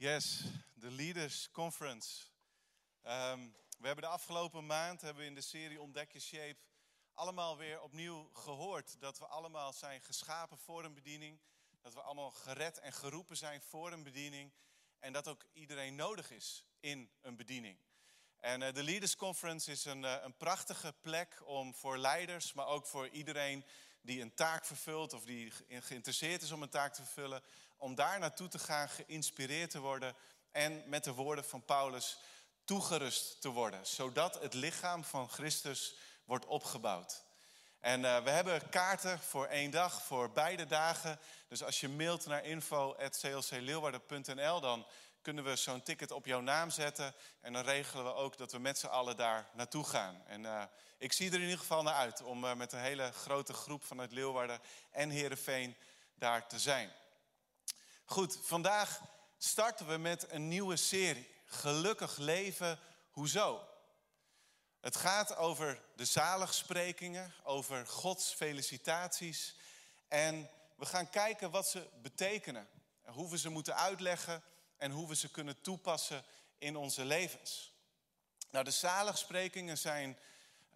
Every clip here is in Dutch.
Yes, de Leaders Conference. Ehm, we hebben de afgelopen maand hebben we in de serie Ontdek je Shape allemaal weer opnieuw gehoord dat we allemaal zijn geschapen voor een bediening, dat we allemaal gered en geroepen zijn voor een bediening en dat ook iedereen nodig is in een bediening. En uh, de Leaders Conference is een, uh, een prachtige plek om voor leiders, maar ook voor iedereen die een taak vervult of die geïnteresseerd is om een taak te vervullen, om daar naartoe te gaan, geïnspireerd te worden en met de woorden van Paulus toegerust te worden, zodat het lichaam van Christus wordt opgebouwd. En uh, we hebben kaarten voor één dag, voor beide dagen. Dus als je mailt naar info.clcleeuwarden.nl, dan kunnen we zo'n ticket op jouw naam zetten. En dan regelen we ook dat we met z'n allen daar naartoe gaan. En uh, ik zie er in ieder geval naar uit om uh, met een hele grote groep vanuit Leeuwarden en Heerenveen daar te zijn. Goed, vandaag starten we met een nieuwe serie. Gelukkig leven, hoezo? Het gaat over de zaligsprekingen, over Gods felicitaties. En we gaan kijken wat ze betekenen. En hoe we ze moeten uitleggen en hoe we ze kunnen toepassen in onze levens. Nou, de zaligsprekingen zijn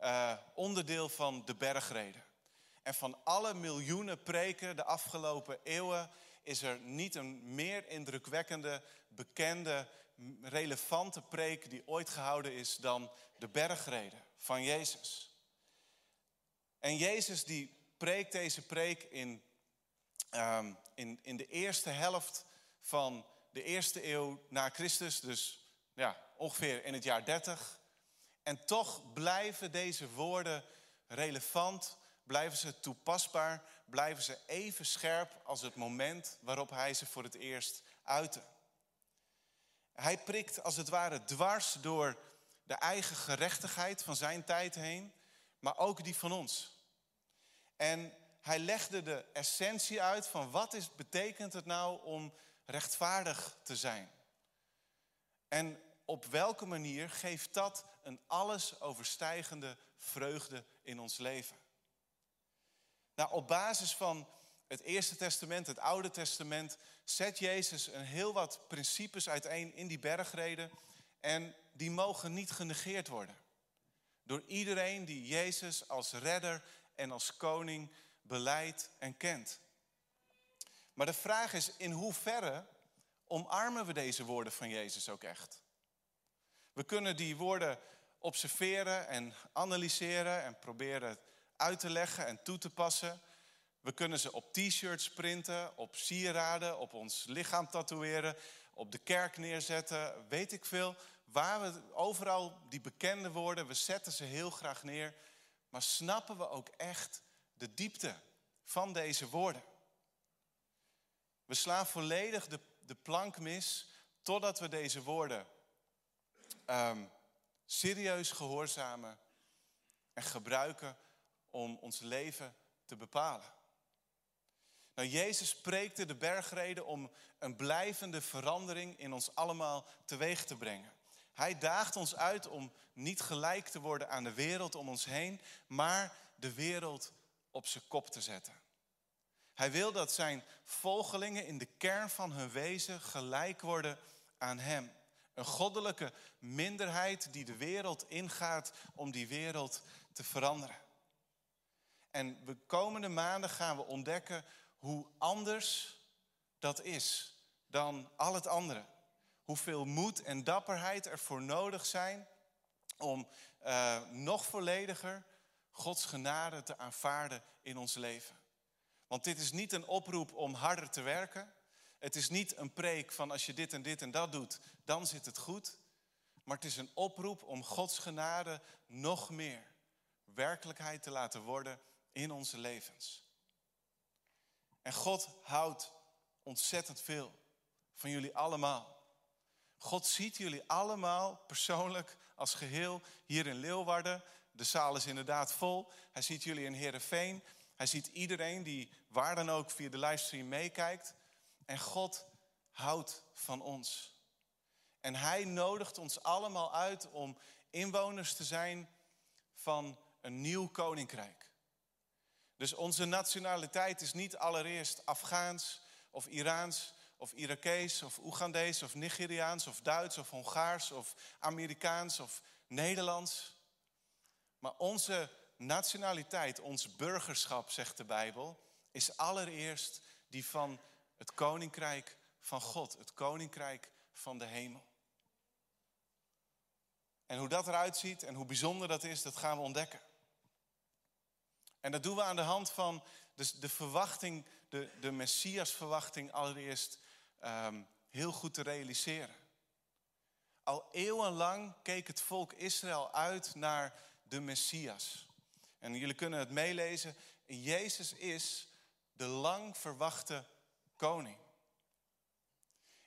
uh, onderdeel van de bergreden. En van alle miljoenen preken de afgelopen eeuwen is er niet een meer indrukwekkende, bekende, relevante preek die ooit gehouden is dan de bergreden van Jezus. En Jezus die preekt deze preek in, um, in, in de eerste helft van de eerste eeuw na Christus, dus ja, ongeveer in het jaar 30. En toch blijven deze woorden relevant, blijven ze toepasbaar, blijven ze even scherp als het moment waarop hij ze voor het eerst uitte. Hij prikt als het ware dwars door de eigen gerechtigheid van zijn tijd heen, maar ook die van ons. En hij legde de essentie uit van wat is, betekent het nou om rechtvaardig te zijn. En op welke manier geeft dat een alles overstijgende vreugde in ons leven? Nou, op basis van het Eerste Testament, het Oude Testament, zet Jezus een heel wat principes uiteen in die bergreden. En die mogen niet genegeerd worden. Door iedereen die Jezus als redder en als koning beleidt en kent. Maar de vraag is, in hoeverre omarmen we deze woorden van Jezus ook echt? We kunnen die woorden observeren en analyseren en proberen uit te leggen en toe te passen. We kunnen ze op t-shirts printen, op sieraden, op ons lichaam tatoeëren, op de kerk neerzetten, weet ik veel. Waar we overal die bekende woorden, we zetten ze heel graag neer. Maar snappen we ook echt de diepte van deze woorden? We slaan volledig de, de plank mis totdat we deze woorden um, serieus gehoorzamen en gebruiken om ons leven te bepalen. Nou, Jezus spreekte de bergreden om een blijvende verandering in ons allemaal teweeg te brengen. Hij daagt ons uit om niet gelijk te worden aan de wereld om ons heen, maar de wereld op zijn kop te zetten. Hij wil dat zijn volgelingen in de kern van hun wezen gelijk worden aan Hem. Een goddelijke minderheid die de wereld ingaat om die wereld te veranderen. En de komende maanden gaan we ontdekken hoe anders dat is dan al het andere. Hoeveel moed en dapperheid er voor nodig zijn om uh, nog vollediger Gods genade te aanvaarden in ons leven. Want dit is niet een oproep om harder te werken. Het is niet een preek van als je dit en dit en dat doet, dan zit het goed. Maar het is een oproep om Gods genade nog meer werkelijkheid te laten worden in onze levens. En God houdt ontzettend veel van jullie allemaal. God ziet jullie allemaal persoonlijk als geheel hier in Leeuwarden. De zaal is inderdaad vol. Hij ziet jullie in Heerenveen. Hij ziet iedereen die waar dan ook via de livestream meekijkt. En God houdt van ons. En hij nodigt ons allemaal uit om inwoners te zijn van een nieuw koninkrijk. Dus onze nationaliteit is niet allereerst Afghaans of Iraans of Irakees of Oegandees of Nigeriaans of Duits of Hongaars of Amerikaans of Nederlands. Maar onze nationaliteit, ons burgerschap, zegt de Bijbel, is allereerst die van het koninkrijk van God, het koninkrijk van de hemel. En hoe dat eruit ziet en hoe bijzonder dat is, dat gaan we ontdekken. En dat doen we aan de hand van dus de verwachting, de, de Messias-verwachting allereerst ehm, heel goed te realiseren. Al eeuwenlang keek het volk Israël uit naar de Messias. En jullie kunnen het meelezen. Jezus is de lang verwachte koning.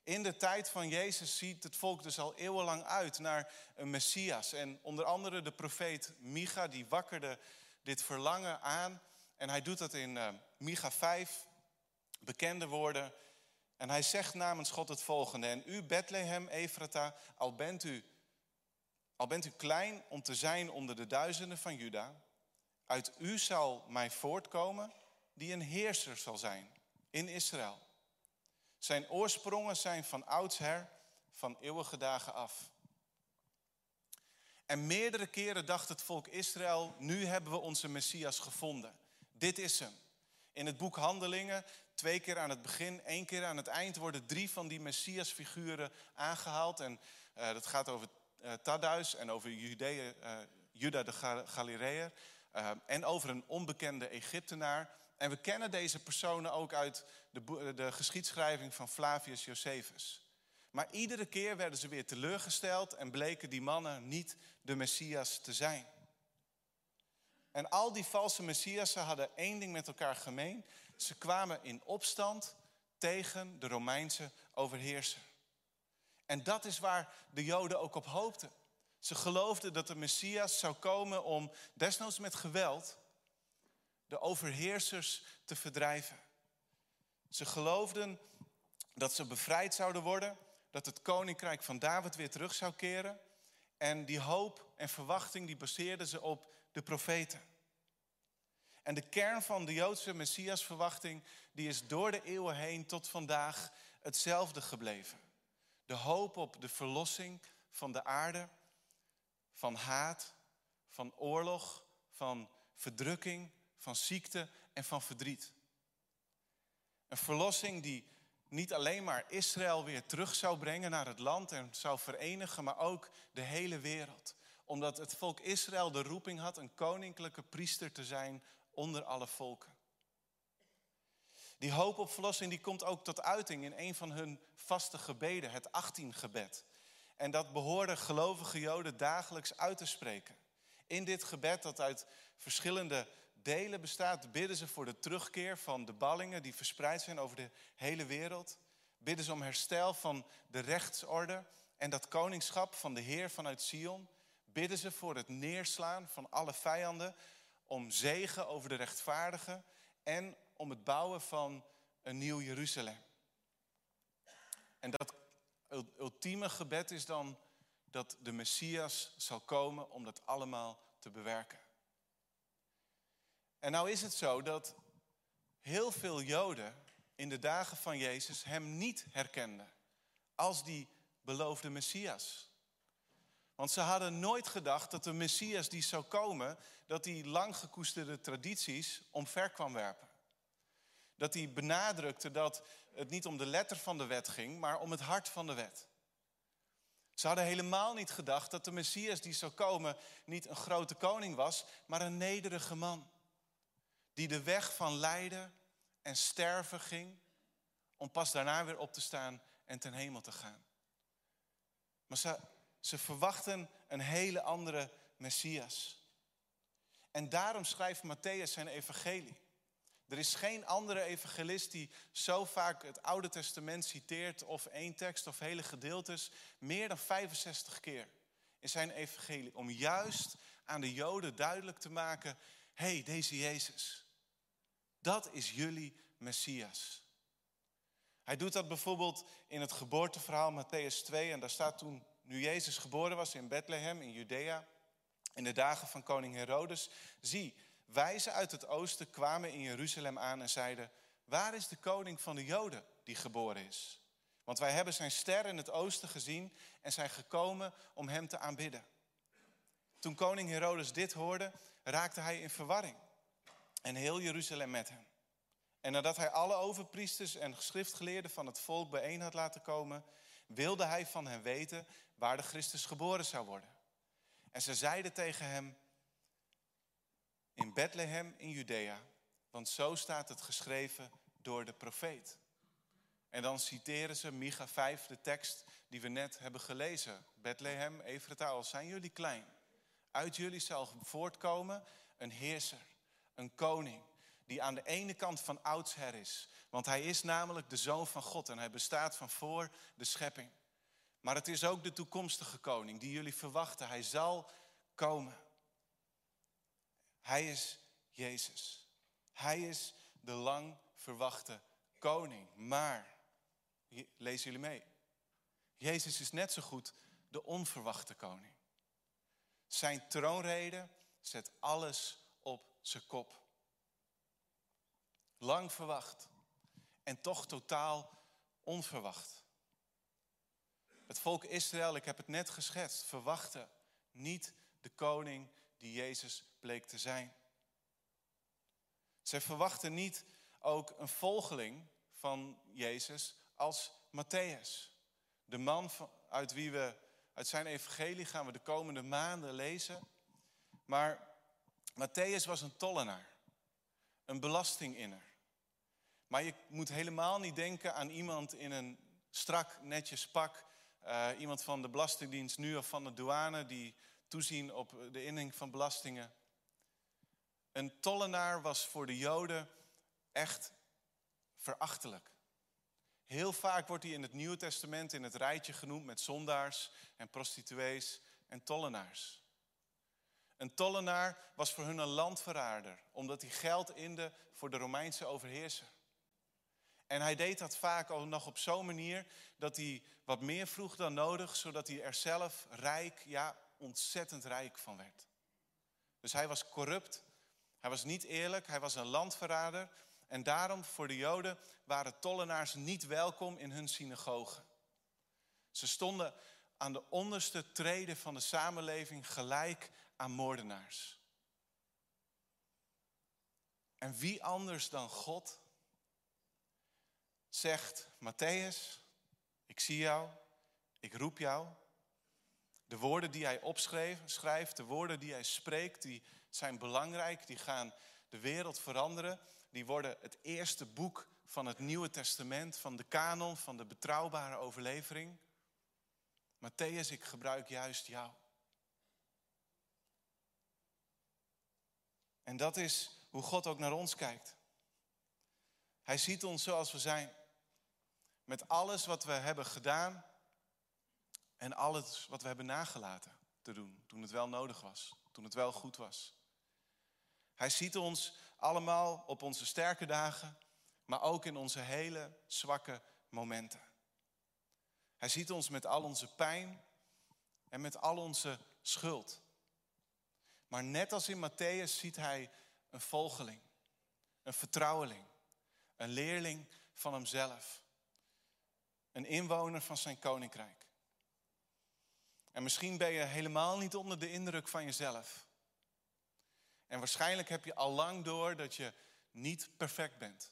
In de tijd van Jezus ziet het volk dus al eeuwenlang uit naar een Messias. En onder andere de profeet Micha, die wakkerde dit verlangen aan. En hij doet dat in uh, Micha 5, bekende woorden. En hij zegt namens God het volgende. En u, Bethlehem, Efrata, al bent u, al bent u klein om te zijn onder de duizenden van Juda... uit u zal mij voortkomen die een heerser zal zijn in Israël. Zijn oorsprongen zijn van oudsher, van eeuwige dagen af. En meerdere keren dacht het volk Israël, nu hebben we onze Messias gevonden. Dit is hem. In het boek Handelingen, twee keer aan het begin, één keer aan het eind, worden drie van die Messias-figuren aangehaald. En uh, dat gaat over uh, Tadduis en over Judea, uh, Juda de Galileër. en over een onbekende Egyptenaar. En we kennen deze personen ook uit de, de geschiedschrijving van Flavius Josephus. Maar iedere keer werden ze weer teleurgesteld en bleken die mannen niet de Messias te zijn. En al die valse Messiassen hadden één ding met elkaar gemeen. Ze kwamen in opstand tegen de Romeinse overheerser. En dat is waar de Joden ook op hoopten. Ze geloofden dat de Messias zou komen om, desnoods met geweld, de overheersers te verdrijven. Ze geloofden dat ze bevrijd zouden worden, dat het koninkrijk van David weer terug zou keren. En die hoop en verwachting die baseerden ze op de profeten. En de kern van de Joodse Messiasverwachting die is door de eeuwen heen tot vandaag hetzelfde gebleven. De hoop op de verlossing van de aarde, van haat, van oorlog, van verdrukking, van ziekte en van verdriet. Een verlossing die niet alleen maar Israël weer terug zou brengen naar het land en zou verenigen, maar ook de hele wereld. Omdat het volk Israël de roeping had een koninklijke priester te zijn onder alle volken. Die hoop op verlossing die komt ook tot uiting in een van hun vaste gebeden, het 18-gebed. En dat behoorden gelovige Joden dagelijks uit te spreken. In dit gebed, dat uit verschillende delen bestaat, bidden ze voor de terugkeer van de ballingen die verspreid zijn over de hele wereld. Bidden ze om herstel van de rechtsorde en dat koningschap van de Heer vanuit Sion. Bidden ze voor het neerslaan van alle vijanden, om zegen over de rechtvaardigen en om het bouwen van een nieuw Jeruzalem. En dat ultieme gebed is dan dat de Messias zal komen om dat allemaal te bewerken. En nou is het zo dat heel veel Joden in de dagen van Jezus hem niet herkenden als die beloofde Messias. Want ze hadden nooit gedacht dat de Messias die zou komen, dat hij lang gekoesterde tradities omver kwam werpen. Dat hij benadrukte dat het niet om de letter van de wet ging, maar om het hart van de wet. Ze hadden helemaal niet gedacht dat de Messias die zou komen niet een grote koning was, maar een nederige man die de weg van lijden en sterven ging, om pas daarna weer op te staan en ten hemel te gaan. Maar ze, ze verwachten een hele andere Messias. En daarom schrijft Matthäus zijn evangelie. Er is geen andere evangelist die zo vaak het Oude Testament citeert, of één tekst of hele gedeeltes, meer dan 65 keer in zijn evangelie. Om juist aan de Joden duidelijk te maken, hé, hey, deze Jezus, dat is jullie Messias. Hij doet dat bijvoorbeeld in het geboorteverhaal Matthäus 2. En daar staat toen, nu Jezus geboren was in Bethlehem in Judea, in de dagen van koning Herodes. Zie, wijzen uit het oosten kwamen in Jeruzalem aan en zeiden, waar is de koning van de Joden? die geboren is. Want wij hebben zijn ster in het oosten gezien en zijn gekomen om hem te aanbidden. Toen koning Herodes dit hoorde, raakte hij in verwarring. En heel Jeruzalem met hem. En nadat hij alle overpriesters en schriftgeleerden van het volk bijeen had laten komen, wilde hij van hen weten waar de Christus geboren zou worden. En ze zeiden tegen hem, in Bethlehem in Judea, want zo staat het geschreven door de profeet. En dan citeren ze Micha 5, de tekst die we net hebben gelezen. Bethlehem, Efrata, zijn jullie klein. Uit jullie zal voortkomen een heerser, een koning, die aan de ene kant van oudsher is. Want hij is namelijk de zoon van God en hij bestaat van voor de schepping. Maar het is ook de toekomstige koning die jullie verwachten. Hij zal komen. Hij is Jezus. Hij is de lang verwachte koning. Maar, lezen jullie mee, Jezus is net zo goed de onverwachte koning. Zijn troonrede zet alles zijn kop. Lang verwacht en toch totaal onverwacht. Het volk Israël, ik heb het net geschetst, verwachtte niet de koning die Jezus bleek te zijn. Zij verwachten niet ook een volgeling van Jezus als Matthäus. De man uit wie we uit zijn evangelie gaan we de komende maanden lezen. Maar Matthäus was een tollenaar, een belastinginner. Maar je moet helemaal niet denken aan iemand in een strak, netjes pak. Uh, iemand van de Belastingdienst nu of van de douane die toezien op de inning van belastingen. Een tollenaar was voor de Joden echt verachtelijk. Heel vaak wordt hij in het Nieuwe Testament in het rijtje genoemd met zondaars en prostituees en tollenaars. Een tollenaar was voor hun een landverrader, omdat hij geld inde voor de Romeinse overheerser. En hij deed dat vaak ook nog op zo'n manier dat hij wat meer vroeg dan nodig, zodat hij er zelf rijk, ja, ontzettend rijk van werd. Dus hij was corrupt, hij was niet eerlijk, hij was een landverrader. En daarom voor de Joden waren tollenaars niet welkom in hun synagogen. Ze stonden aan de onderste treden van de samenleving gelijk aan moordenaars. En wie anders dan God zegt, Matthäus, ik zie jou, ik roep jou. De woorden die hij opschrijft, de woorden die hij spreekt, die zijn belangrijk, die gaan de wereld veranderen. Die worden het eerste boek van het Nieuwe Testament, van de kanon, van de betrouwbare overlevering. Matthäus, ik gebruik juist jou. En dat is hoe God ook naar ons kijkt. Hij ziet ons zoals we zijn. Met alles wat we hebben gedaan en alles wat we hebben nagelaten te doen toen het wel nodig was, toen het wel goed was. Hij ziet ons allemaal op onze sterke dagen, maar ook in onze hele zwakke momenten. Hij ziet ons met al onze pijn en met al onze schuld. Maar net als in Matthäus ziet hij een volgeling, een vertrouweling, een leerling van hemzelf, een inwoner van zijn koninkrijk. En misschien ben je helemaal niet onder de indruk van jezelf. En waarschijnlijk heb je al lang door dat je niet perfect bent.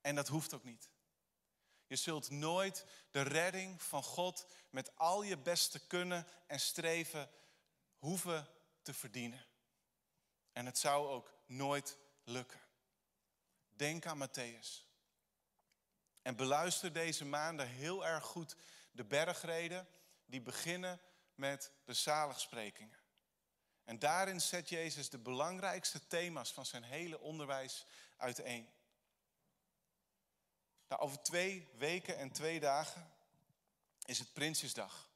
En dat hoeft ook niet. Je zult nooit de redding van God met al je beste kunnen en streven hoeven te verdienen. En het zou ook nooit lukken. Denk aan Matthäus. En beluister deze maanden heel erg goed de bergreden die beginnen met de zaligsprekingen. En daarin zet Jezus de belangrijkste thema's van zijn hele onderwijs uiteen. Nou, over twee weken en twee dagen is het Prinsjesdag.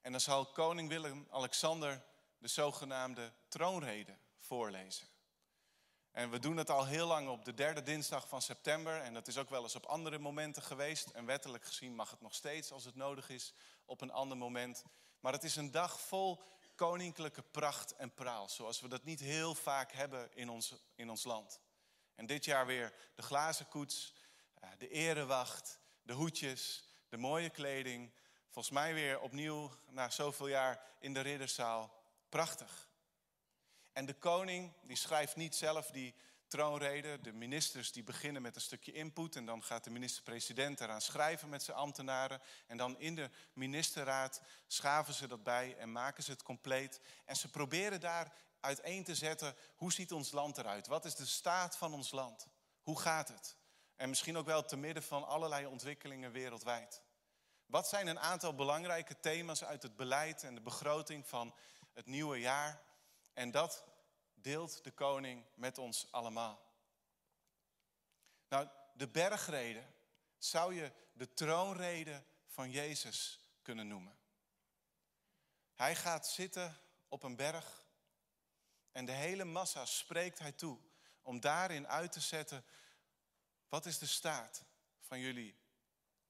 En dan zal koning Willem-Alexander de zogenaamde troonrede voorlezen. En we doen het al heel lang op de derde dinsdag van september. En dat is ook wel eens op andere momenten geweest. En wettelijk gezien mag het nog steeds, als het nodig is, op een ander moment. Maar het is een dag vol koninklijke pracht en praal. Zoals we dat niet heel vaak hebben in ons, in ons land. En dit jaar weer de glazen koets. de erewacht, de hoedjes, de mooie kleding. Volgens mij weer opnieuw na zoveel jaar in de ridderzaal. Prachtig. En de koning die schrijft niet zelf die troonrede. De ministers die beginnen met een stukje input en dan gaat de minister-president eraan schrijven met zijn ambtenaren. En dan in de ministerraad schaven ze dat bij en maken ze het compleet. En ze proberen daar uiteen te zetten, hoe ziet ons land eruit? Wat is de staat van ons land? Hoe gaat het? En misschien ook wel te midden van allerlei ontwikkelingen wereldwijd. Wat zijn een aantal belangrijke thema's uit het beleid en de begroting van het nieuwe jaar? En dat deelt de koning met ons allemaal. Nou, de bergrede zou je de troonrede van Jezus kunnen noemen. Hij gaat zitten op een berg en de hele massa spreekt hij toe om daarin uit te zetten, wat is de staat van jullie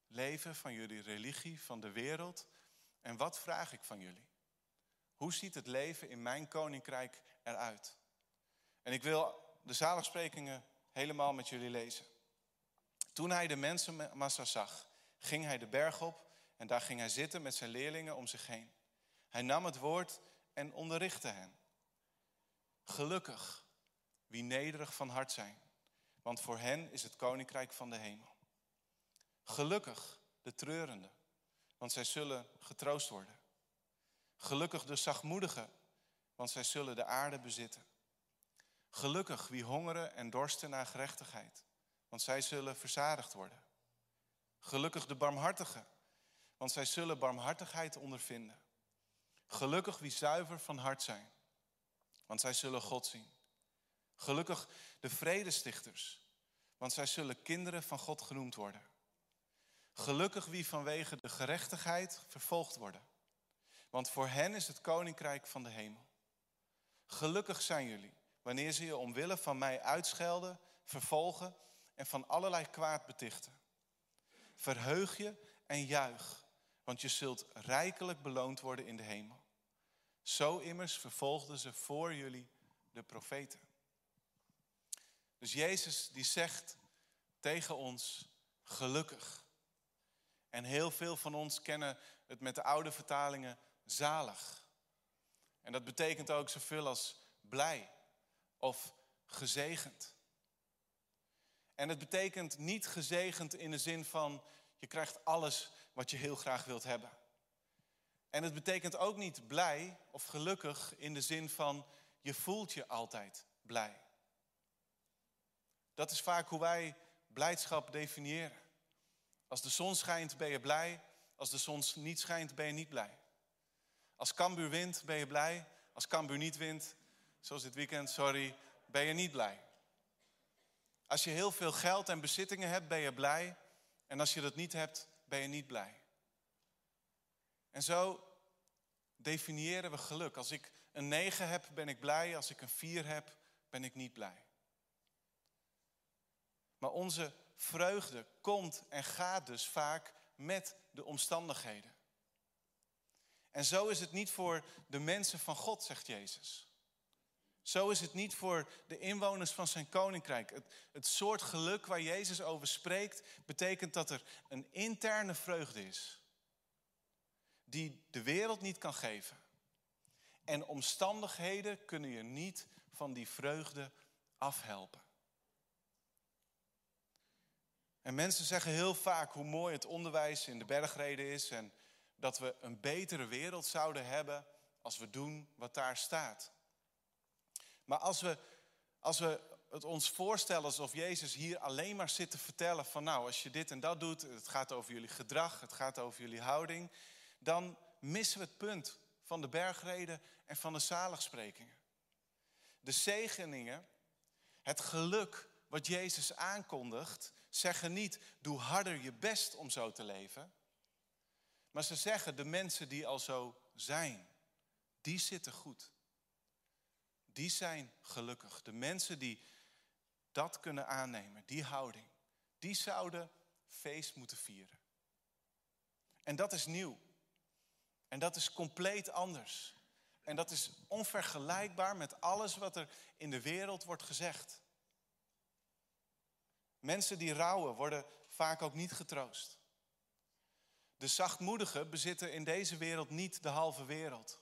leven, van jullie religie, van de wereld en wat vraag ik van jullie? Hoe ziet het leven in mijn koninkrijk eruit? En ik wil de zaligsprekingen helemaal met jullie lezen. Toen hij de mensenmassa zag, ging hij de berg op en daar ging hij zitten met zijn leerlingen om zich heen. Hij nam het woord en onderrichtte hen. Gelukkig wie nederig van hart zijn, want voor hen is het koninkrijk van de hemel. Gelukkig de treurenden, want zij zullen getroost worden. Gelukkig de zachtmoedigen, want zij zullen de aarde bezitten. Gelukkig wie hongeren en dorsten naar gerechtigheid, want zij zullen verzadigd worden. Gelukkig de barmhartigen, want zij zullen barmhartigheid ondervinden. Gelukkig wie zuiver van hart zijn, want zij zullen God zien. Gelukkig de vredestichters, want zij zullen kinderen van God genoemd worden. Gelukkig wie vanwege de gerechtigheid vervolgd worden, want voor hen is het koninkrijk van de hemel. Gelukkig zijn jullie wanneer ze je omwille van mij uitschelden, vervolgen en van allerlei kwaad betichten. Verheug je en juich, want je zult rijkelijk beloond worden in de hemel. Zo immers vervolgden ze voor jullie de profeten. Dus Jezus die zegt tegen ons, gelukkig. En heel veel van ons kennen het met de oude vertalingen zalig. En dat betekent ook zoveel als blij of gezegend. En het betekent niet gezegend in de zin van je krijgt alles wat je heel graag wilt hebben. En het betekent ook niet blij of gelukkig in de zin van je voelt je altijd blij. Dat is vaak hoe wij blijdschap definiëren. Als de zon schijnt ben je blij, als de zon niet schijnt ben je niet blij. Als Cambuur wint ben je blij, als Cambuur niet wint zoals dit weekend, sorry, ben je niet blij. Als je heel veel geld en bezittingen hebt, ben je blij. En als je dat niet hebt, ben je niet blij. En zo definiëren we geluk. Als ik een 9 heb, ben ik blij. Als ik een 4 heb, ben ik niet blij. Maar onze vreugde komt en gaat dus vaak met de omstandigheden. En zo is het niet voor de mensen van God, zegt Jezus. Zo is het niet voor de inwoners van zijn koninkrijk. Het, het soort geluk waar Jezus over spreekt, betekent dat er een interne vreugde is. Die de wereld niet kan geven. En omstandigheden kunnen je niet van die vreugde afhelpen. En mensen zeggen heel vaak hoe mooi het onderwijs in de bergreden is en dat we een betere wereld zouden hebben als we doen wat daar staat. Maar als we, als we het ons voorstellen alsof Jezus hier alleen maar zit te vertellen van nou, als je dit en dat doet, het gaat over jullie gedrag, het gaat over jullie houding, dan missen we het punt van de bergreden en van de zaligsprekingen. De zegeningen, het geluk wat Jezus aankondigt, zeggen niet doe harder je best om zo te leven. Maar ze zeggen de mensen die al zo zijn, die zitten goed. Die zijn gelukkig. De mensen die dat kunnen aannemen, die houding, die zouden feest moeten vieren. En dat is nieuw. En dat is compleet anders. En dat is onvergelijkbaar met alles wat er in de wereld wordt gezegd. Mensen die rouwen worden vaak ook niet getroost. De zachtmoedigen bezitten in deze wereld niet de halve wereld.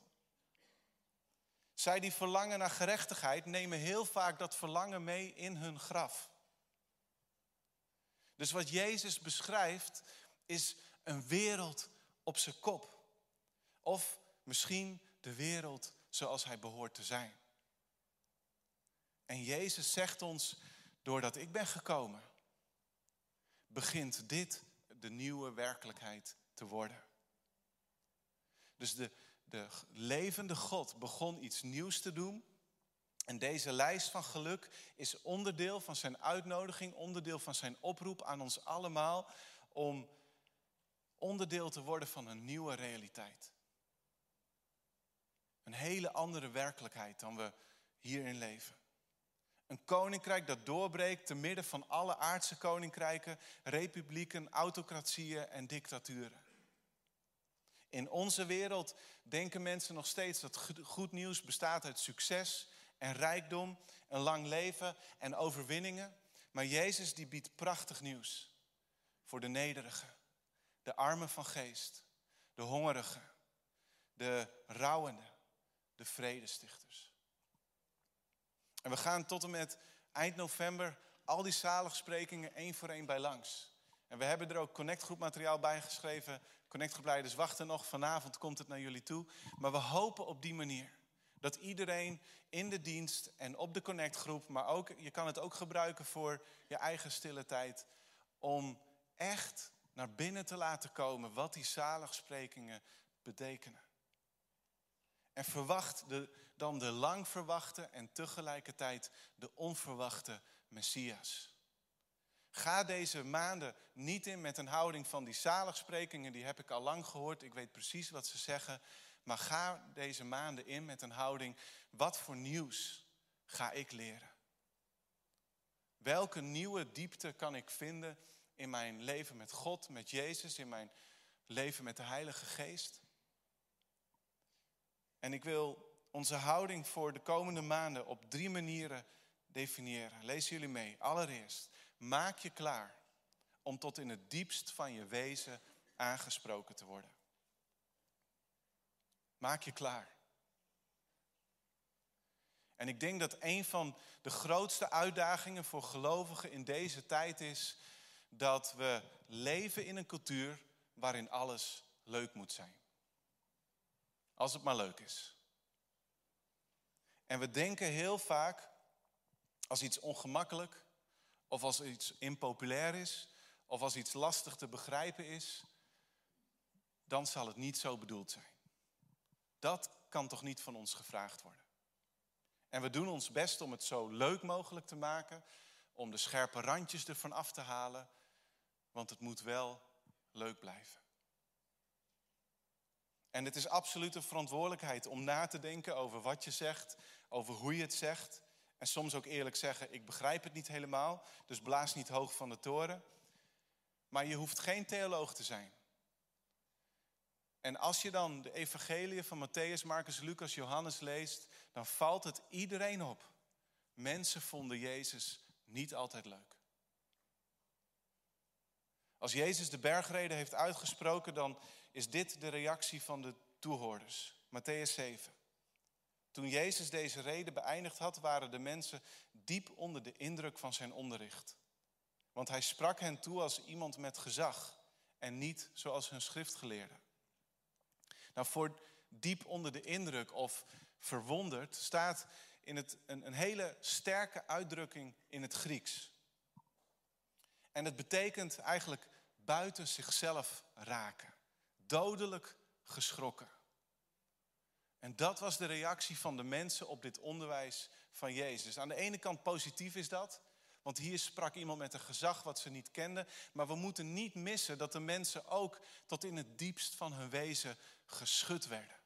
Zij die verlangen naar gerechtigheid nemen heel vaak dat verlangen mee in hun graf. Dus wat Jezus beschrijft is een wereld op zijn kop. Of misschien de wereld zoals hij behoort te zijn. En Jezus zegt ons, doordat ik ben gekomen, begint dit de nieuwe werkelijkheid te worden. Dus de, de levende God begon iets nieuws te doen. En deze lijst van geluk is onderdeel van zijn uitnodiging, onderdeel van zijn oproep aan ons allemaal om onderdeel te worden van een nieuwe realiteit. Een hele andere werkelijkheid dan we hierin leven. Een koninkrijk dat doorbreekt te midden van alle aardse koninkrijken, republieken, autocratieën en dictaturen. In onze wereld denken mensen nog steeds dat goed nieuws bestaat uit succes en rijkdom, een lang leven en overwinningen. Maar Jezus die biedt prachtig nieuws voor de nederigen, de armen van geest, de hongerigen, de rouwenden, de vredestichters. En we gaan tot en met eind november al die zaligsprekingen één voor één bij langs. En we hebben er ook connectgroep materiaal bij geschreven. Connectgroepleiders wachten nog, vanavond komt het naar jullie toe. Maar we hopen op die manier dat iedereen in de dienst en op de connectgroep, maar ook, je kan het ook gebruiken voor je eigen stille tijd, om echt naar binnen te laten komen wat die zaligsprekingen betekenen. En verwacht de, dan de lang verwachte en tegelijkertijd de onverwachte Messias. Ga deze maanden niet in met een houding van die zaligsprekingen, die heb ik al lang gehoord, ik weet precies wat ze zeggen. Maar ga deze maanden in met een houding, wat voor nieuws ga ik leren? Welke nieuwe diepte kan ik vinden in mijn leven met God, met Jezus, in mijn leven met de Heilige Geest? En ik wil onze houding voor de komende maanden op drie manieren definiëren. Lees jullie mee. Allereerst, maak je klaar om tot in het diepst van je wezen aangesproken te worden. Maak je klaar. En ik denk dat een van de grootste uitdagingen voor gelovigen in deze tijd is dat we leven in een cultuur waarin alles leuk moet zijn. Als het maar leuk is. En we denken heel vaak, als iets ongemakkelijk, of als iets impopulair is, of als iets lastig te begrijpen is, dan zal het niet zo bedoeld zijn. Dat kan toch niet van ons gevraagd worden. En we doen ons best om het zo leuk mogelijk te maken, om de scherpe randjes ervan af te halen, want het moet wel leuk blijven. En het is absoluut een verantwoordelijkheid om na te denken over wat je zegt, over hoe je het zegt. En soms ook eerlijk zeggen, ik begrijp het niet helemaal, dus blaas niet hoog van de toren. Maar je hoeft geen theoloog te zijn. En als je dan de evangeliën van Matthäus, Marcus, Lucas, Johannes leest, dan valt het iedereen op. Mensen vonden Jezus niet altijd leuk. Als Jezus de bergreden heeft uitgesproken, dan is dit de reactie van de toehoorders. Matthäus 7. Toen Jezus deze reden beëindigd had, waren de mensen diep onder de indruk van zijn onderricht. Want hij sprak hen toe als iemand met gezag en niet zoals hun schriftgeleerden. Nou, voor diep onder de indruk of verwonderd staat in het, een, een hele sterke uitdrukking in het Grieks. En het betekent eigenlijk buiten zichzelf raken. Dodelijk geschrokken. En dat was de reactie van de mensen op dit onderwijs van Jezus. Aan de ene kant positief is dat, want hier sprak iemand met een gezag wat ze niet kenden. Maar we moeten niet missen dat de mensen ook tot in het diepst van hun wezen geschud werden.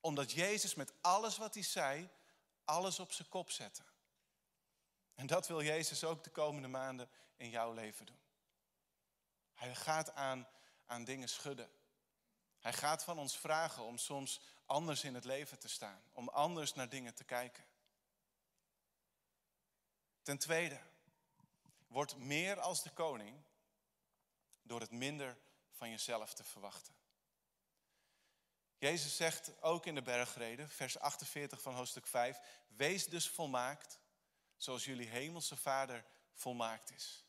Omdat Jezus met alles wat hij zei, alles op zijn kop zette. En dat wil Jezus ook de komende maanden in jouw leven doen. Hij gaat aan, aan dingen schudden. Hij gaat van ons vragen om soms anders in het leven te staan, om anders naar dingen te kijken. Ten tweede, Word meer als de koning door het minder van jezelf te verwachten. Jezus zegt ook in de bergreden, vers 48 van hoofdstuk 5, wees dus volmaakt zoals jullie hemelse Vader volmaakt is.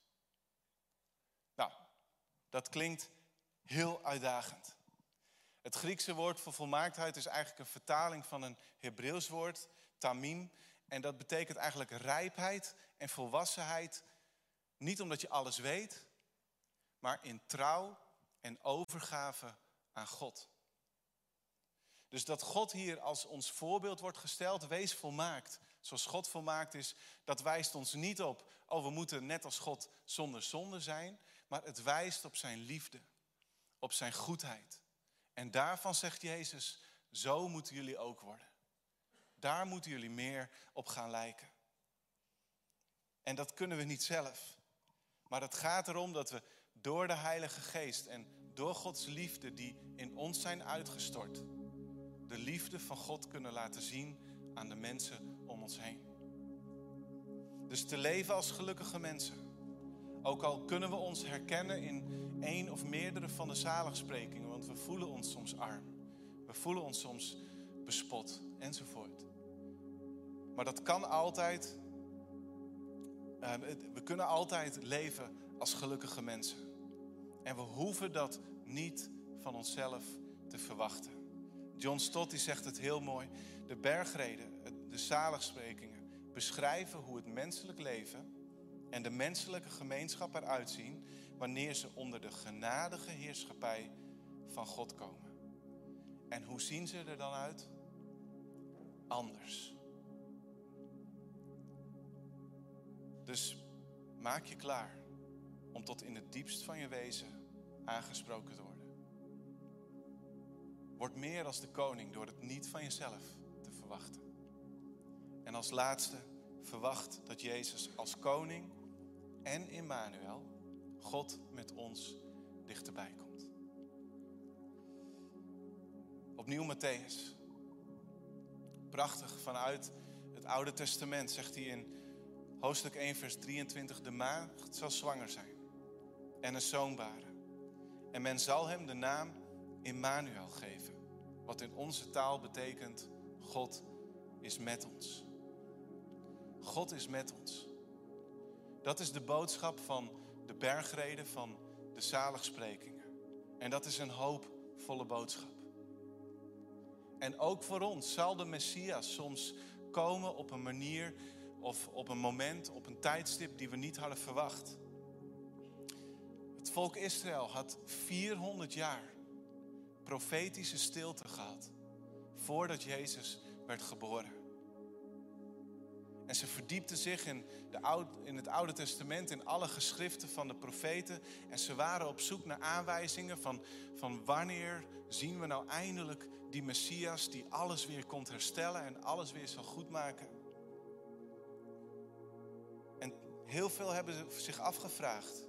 Nou, dat klinkt heel uitdagend. Het Griekse woord voor volmaaktheid is eigenlijk een vertaling van een Hebreeuws woord, tamim. En dat betekent eigenlijk rijpheid en volwassenheid. Niet omdat je alles weet, maar in trouw en overgave aan God. Dus dat God hier als ons voorbeeld wordt gesteld, wees volmaakt. Zoals God volmaakt is, dat wijst ons niet op, oh we moeten net als God zonder zonde zijn. Maar het wijst op zijn liefde, op zijn goedheid. En daarvan zegt Jezus, zo moeten jullie ook worden. Daar moeten jullie meer op gaan lijken. En dat kunnen we niet zelf. Maar het gaat erom dat we door de Heilige Geest en door Gods liefde die in ons zijn uitgestort, de liefde van God kunnen laten zien aan de mensen om ons heen. Dus te leven als gelukkige mensen. Ook al kunnen we ons herkennen in één of meerdere van de zaligsprekingen, want we voelen ons soms arm. We voelen ons soms bespot enzovoort. Maar dat kan altijd. Uh, we kunnen altijd leven als gelukkige mensen. En we hoeven dat niet van onszelf te verwachten. John Stott die zegt het heel mooi. De bergreden, de zaligsprekingen, beschrijven hoe het menselijk leven en de menselijke gemeenschap eruit zien wanneer ze onder de genadige heerschappij van God komen. En hoe zien ze er dan uit? Anders. Dus maak je klaar om tot in het diepst van je wezen aangesproken te worden. Word meer als de koning door het niet van jezelf te verwachten. En als laatste, verwacht dat Jezus als koning en Immanuel, God met ons, dichterbij komt. Opnieuw Matthäus. Prachtig vanuit het Oude Testament zegt hij in hoofdstuk 1, vers 23: De maagd zal zwanger zijn en een zoon baren. En men zal hem de naam Immanuel geven, wat in onze taal betekent: God is met ons. God is met ons. Dat is de boodschap van de bergreden van de zaligsprekingen. En dat is een hoopvolle boodschap. En ook voor ons zal de Messias soms komen op een manier of op een moment, op een tijdstip die we niet hadden verwacht. Het volk Israël had 400 jaar profetische stilte gehad voordat Jezus werd geboren. En ze verdiepten zich in, de oude, in het Oude Testament, in alle geschriften van de profeten. En ze waren op zoek naar aanwijzingen van, van wanneer zien we nou eindelijk die Messias die alles weer komt herstellen en alles weer zal goedmaken. En heel veel hebben zich afgevraagd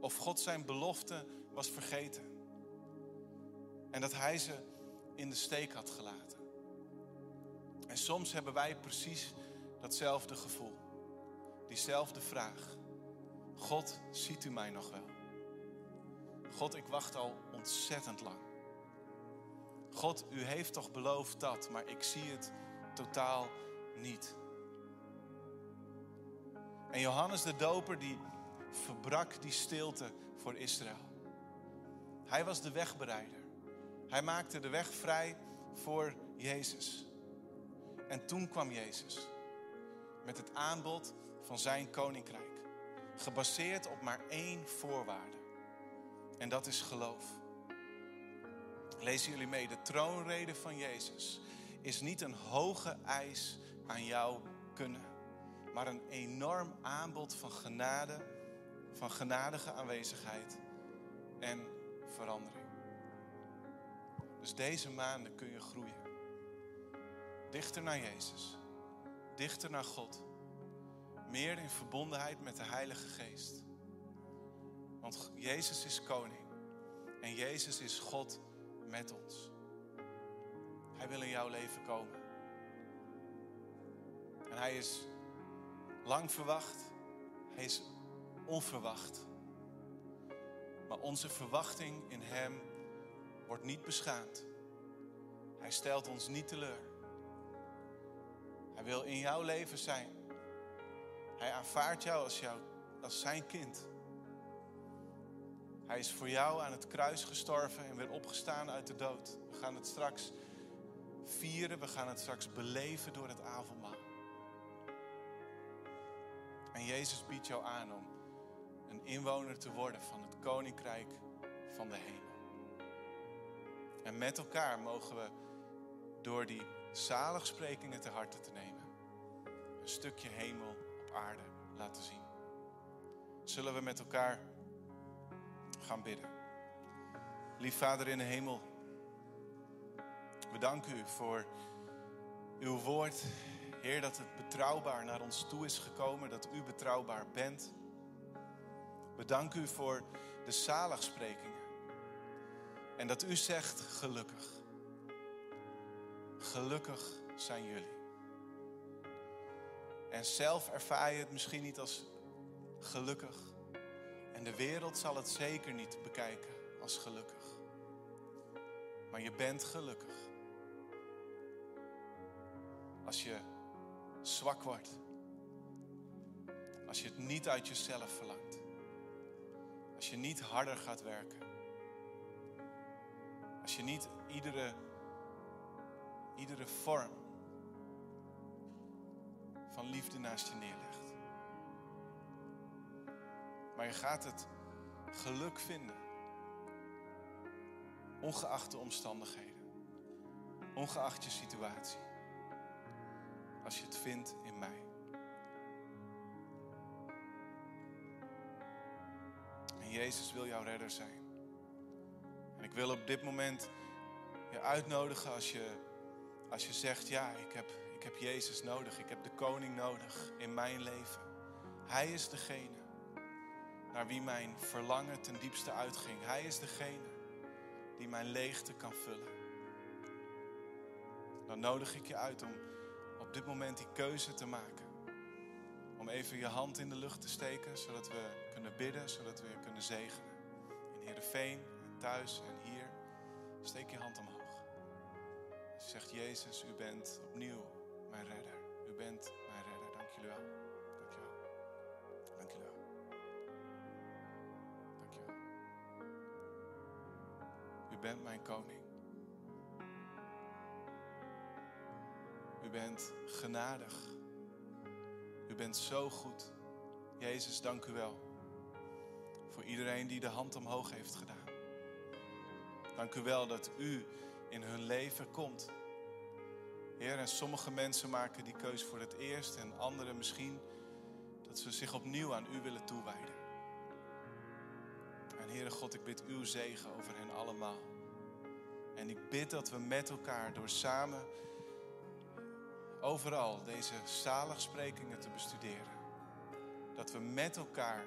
of God zijn belofte was vergeten. En dat hij ze in de steek had gelaten. En soms hebben wij precies datzelfde gevoel. Diezelfde vraag. God, ziet u mij nog wel? God, ik wacht al ontzettend lang. God, u heeft toch beloofd dat, maar ik zie het totaal niet. En Johannes de Doper die verbrak die stilte voor Israël. Hij was de wegbereider. Hij maakte de weg vrij voor Jezus. En toen kwam Jezus met het aanbod van zijn koninkrijk. Gebaseerd op maar één voorwaarde. En dat is geloof. Lezen jullie mee, de troonrede van Jezus is niet een hoge eis aan jouw kunnen, maar een enorm aanbod van genade, van genadige aanwezigheid en verandering. Dus deze maanden kun je groeien. Dichter naar Jezus dichter naar God. Meer in verbondenheid met de Heilige Geest. Want Jezus is koning. En Jezus is God met ons. Hij wil in jouw leven komen. En hij is lang verwacht. Hij is onverwacht. Maar onze verwachting in Hem wordt niet beschaamd. Hij stelt ons niet teleur. Hij wil in jouw leven zijn. Hij aanvaardt jou als, jou, als zijn kind. Hij is voor jou aan het kruis gestorven en weer opgestaan uit de dood. We gaan het straks vieren, we gaan het straks beleven door het avondmaal. En Jezus biedt jou aan om een inwoner te worden van het koninkrijk van de hemel. En met elkaar mogen we door die zaligsprekingen te harte te nemen, een stukje hemel op aarde laten zien. Zullen we met elkaar gaan bidden. Lief Vader in de hemel, we danken u voor uw woord. Heer, dat het betrouwbaar naar ons toe is gekomen, dat u betrouwbaar bent. We danken u voor de zaligsprekingen. En dat u zegt gelukkig. Gelukkig zijn jullie. En zelf ervaar je het misschien niet als gelukkig. En de wereld zal het zeker niet bekijken als gelukkig. Maar je bent gelukkig. Als je zwak wordt. Als je het niet uit jezelf verlangt. Als je niet harder gaat werken. Als je niet iedere, iedere vorm van liefde naast je neerlegt. Maar je gaat het geluk vinden. Ongeacht de omstandigheden. Ongeacht je situatie. Als je het vindt in mij. En Jezus wil jouw redder zijn. En ik wil op dit moment je uitnodigen als je, als je zegt, ja, ik heb, ik heb Jezus nodig. Ik heb de koning nodig in mijn leven. Hij is degene naar wie mijn verlangen ten diepste uitging. Hij is degene die mijn leegte kan vullen. Dan nodig ik je uit om op dit moment die keuze te maken. Om even je hand in de lucht te steken, zodat we kunnen bidden, zodat we je kunnen zegenen. In Heerenveen, en thuis en hier. Steek je hand omhoog. Zegt, Jezus, u bent opnieuw mijn redder. U bent mijn redder. Dank jullie wel. Dank je wel. Dank jullie wel. Dank je wel. U bent mijn koning. U bent genadig. U bent zo goed. Jezus, dank u wel. Voor iedereen die de hand omhoog heeft gedaan. Dank u wel dat u in hun leven komt. Heer, en sommige mensen maken die keus voor het eerst en anderen misschien dat ze zich opnieuw aan u willen toewijden. En Heere God, ik bid uw zegen over hen allemaal. En ik bid dat we met elkaar door samen overal deze zaligsprekingen te bestuderen, dat we met elkaar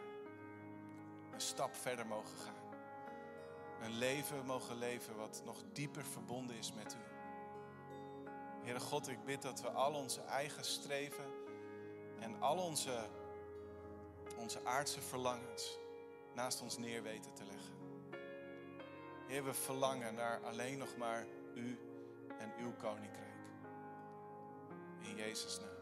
een stap verder mogen gaan. Een leven mogen leven wat nog dieper verbonden is met u. Heere God, ik bid dat we al onze eigen streven en al onze, onze aardse verlangens naast ons neer weten te leggen. Heer, we verlangen naar alleen nog maar u en uw koninkrijk. In Jezus' naam.